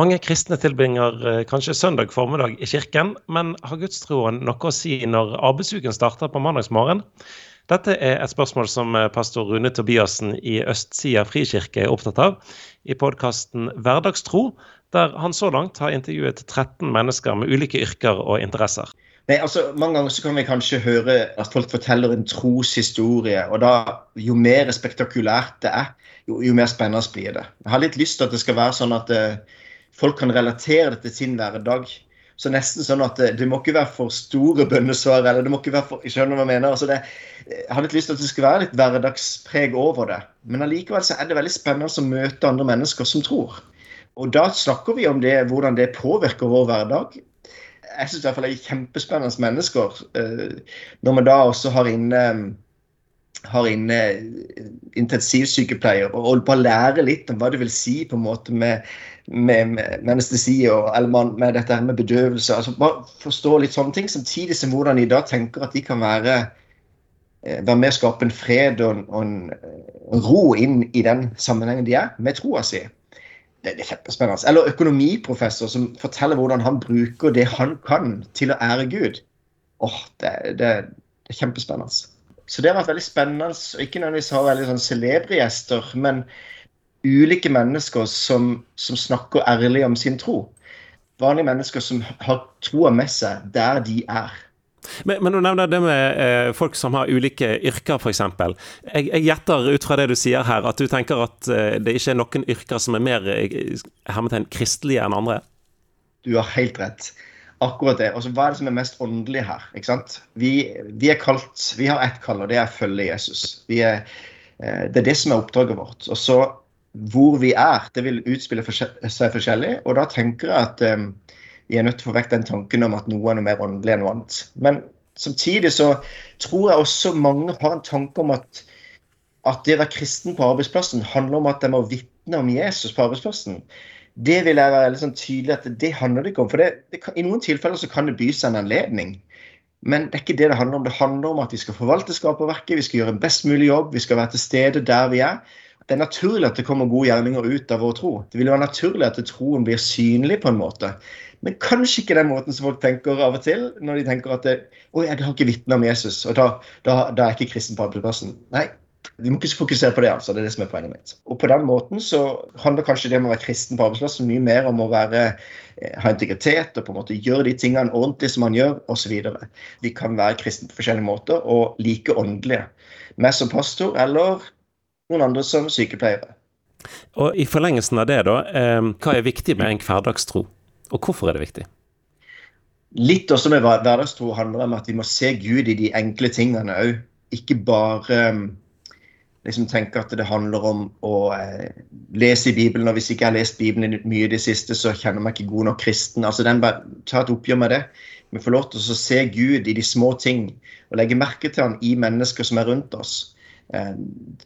Mange kristne tilbringer eh, kanskje søndag formiddag i kirken, men har gudstroen noe å si når arbeidsuken starter på mandagsmorgen? Dette er et spørsmål som eh, pastor Rune Tobiassen i Østsida frikirke er opptatt av i podkasten Hverdagstro, der han så langt har intervjuet 13 mennesker med ulike yrker og interesser. Nei, altså, Mange ganger så kan vi kanskje høre at folk forteller en troshistorie. og da, Jo mer spektakulært det er, jo, jo mer spennende blir det. Jeg har litt lyst til at det skal være sånn at uh, folk kan relatere det til sin hverdag. Så nesten sånn at det, det må ikke være for store bønnesvar. eller det må ikke være for, jeg skjønner hva Jeg mener. Altså det, jeg hadde litt lyst til at det skulle være litt hverdagspreg over det. Men allikevel så er det veldig spennende å møte andre mennesker som tror. Og da snakker vi om det, hvordan det påvirker vår hverdag. Jeg syns i hvert fall det er kjempespennende mennesker. Eh, når man da også har inne har inne intensivsykepleier og holder på å lære litt om hva det vil si på en måte med med, med, anestesi og eller med dette her med bedøvelse. altså Bare forstå litt sånne ting, samtidig som hvordan de da tenker at de kan være, eh, være med å skape en fred og, og en, en, ro inn i den sammenhengen de er, med troa si. Det, det, er kjempespennende. Eller økonomiprofessor som forteller hvordan han bruker det han kan, til å ære Gud. Åh, det, det, det er kjempespennende. Så det har vært veldig spennende. og Ikke nødvendigvis ha veldig sånn celebre gjester, men ulike mennesker som, som, snakker ærlig om sin tro. Vanlige mennesker som har troa med seg der de er. Men, men du nevner det med eh, folk som har ulike yrker, f.eks. Jeg, jeg gjetter ut fra det du sier her, at du tenker at eh, det ikke er noen yrker som er mer eh, kristelige enn andre? Du har helt rett. Akkurat det. Og så Hva er det som er mest åndelig her? ikke sant? Vi, vi er kalt, vi har ett kall, og det er å følge Jesus. Er, eh, det er det som er oppdraget vårt. Og så hvor vi er, det vil utspille seg forskjellig. Og da tenker jeg at um, vi er nødt til å få vekk den tanken om at noe er noe mer åndelig enn noe annet. Men samtidig så tror jeg også mange har en tanke om at, at det å være kristen på arbeidsplassen handler om at de må vitne om Jesus på arbeidsplassen. Det vil jeg være sånn tydelig at det handler det ikke om. For det, det kan, i noen tilfeller så kan det by seg en anledning. Men det er ikke det det handler om. Det handler om at vi skal forvalte skaperverket, vi skal gjøre en best mulig jobb, vi skal være til stede der vi er det er naturlig at det kommer gode gjerninger ut av vår tro. Det vil være naturlig at troen blir synlig på en måte. Men kanskje ikke den måten som folk tenker av og til, når de tenker at det, Oi, jeg har ikke vitne om Jesus, og da, da, da, er jeg ikke kristen på arbeidsplassen. Nei, vi må ikke fokusere på det. altså, Det er det som er poenget mitt. Og på den måten så handler kanskje det om å være kristen på arbeidsplassen mye mer om å være, eh, ha integritet og på en måte gjøre de tingene ordentlig som man gjør, osv. Vi kan være kristne på forskjellige måter og like åndelige. Meg som pastor eller noen andre som sykepleiere. Og I forlengelsen av det, da, eh, hva er viktig med en hverdagstro, og hvorfor er det viktig? Litt også med hverdagstro handler om at vi må se Gud i de enkle tingene òg. Ikke bare eh, liksom tenker at det handler om å eh, lese i Bibelen, og hvis ikke jeg har lest Bibelen mye i det siste, så kjenner jeg meg ikke god nok kristen. Altså, den bare, Ta et oppgjør med det. Vi får lov til å se Gud i de små ting, og legge merke til han i mennesker som er rundt oss. Eh,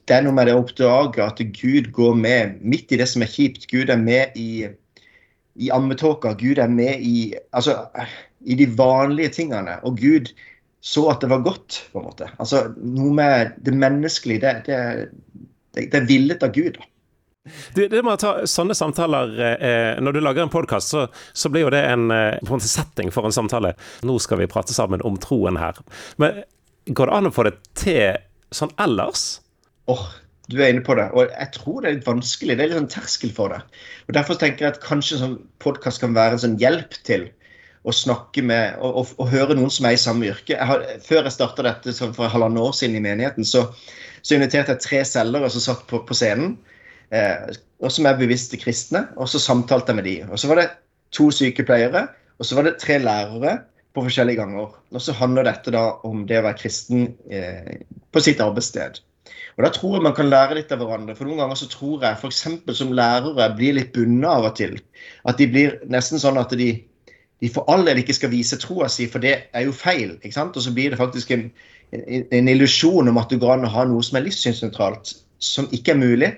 det er noe med det å oppdage at Gud går med midt i det som er kjipt. Gud er med i, i ammetåka. Gud er med i, altså, i de vanlige tingene. Og Gud så at det var godt, på en måte. Altså, Noe med det menneskelige. Det, det, det, det er villet av Gud. Du, det med å ta sånne samtaler eh, Når du lager en podkast, så, så, blir jo det en, eh, en setting for en samtale. Nå skal vi prate sammen om troen her. Men går det an å få det til sånn ellers? Åh, oh, du er inne på det. Og jeg tror det er litt vanskelig. Det er litt sånn terskel for det. Og Derfor tenker jeg at kanskje sånn podkast kan være en sånn hjelp til å snakke med og, og, og, høre noen som er i samme yrke. Jeg har, før jeg starta dette for halvannet år siden i menigheten, så, så inviterte jeg tre selgere som satt på, på scenen, eh, og som er bevisste kristne, og så samtalte jeg med de. Og så var det to sykepleiere, og så var det tre lærere, på forskjellige ganger. Og så handler dette da om det å være kristen eh, på sitt arbeidssted. Og Da tror jeg man kan lære litt av hverandre. For Noen ganger så tror jeg f.eks. som lærere blir litt bundet av og til. At de blir nesten sånn at de, de for all del ikke skal vise troa si, for det er jo feil. ikke sant? Og så blir det faktisk en, en, en illusjon om at du går an å ha noe som er livssynsnøytralt, som ikke er mulig.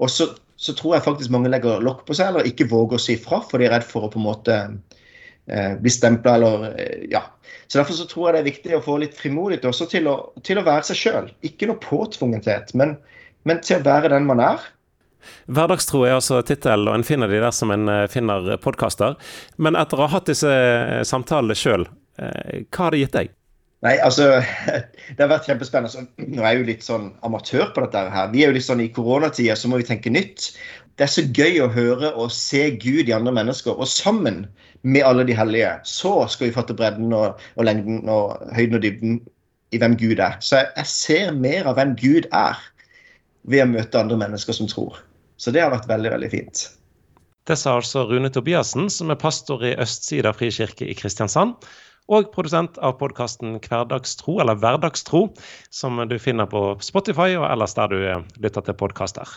Og så, så tror jeg faktisk mange legger lokk på seg, eller ikke våger å si fra, for de er redd for å på en måte eh, bli stempla eller eh, Ja. Så Derfor så tror jeg det er viktig å få litt frimodighet også til å, til å være seg sjøl. Ikke noe påtvungenhet, men, men, til å være den man er. Hverdagstro er altså tittel, og en finner de der som en finner podkaster. Men etter å ha hatt disse samtalene sjøl, hva har det gitt deg? Nei, altså Det har vært kjempespennende. Nå er jeg jo litt sånn amatør på dette her. Vi er jo litt sånn i koronatida, så må vi tenke nytt. Det er så gøy å høre og se Gud i andre mennesker. Og sammen med alle de hellige, så skal vi fatte bredden og, og lengden og høyden og dybden i hvem Gud er. Så jeg, jeg ser mer av hvem Gud er ved å møte andre mennesker som tror. Så det har vært veldig, veldig fint. Det sa altså Rune Tobiassen, som er pastor i Østsida frikirke i Kristiansand og produsent av podkasten Hverdagstro, eller Hverdagstro, som du finner på Spotify og ellers der du lytter til podkaster.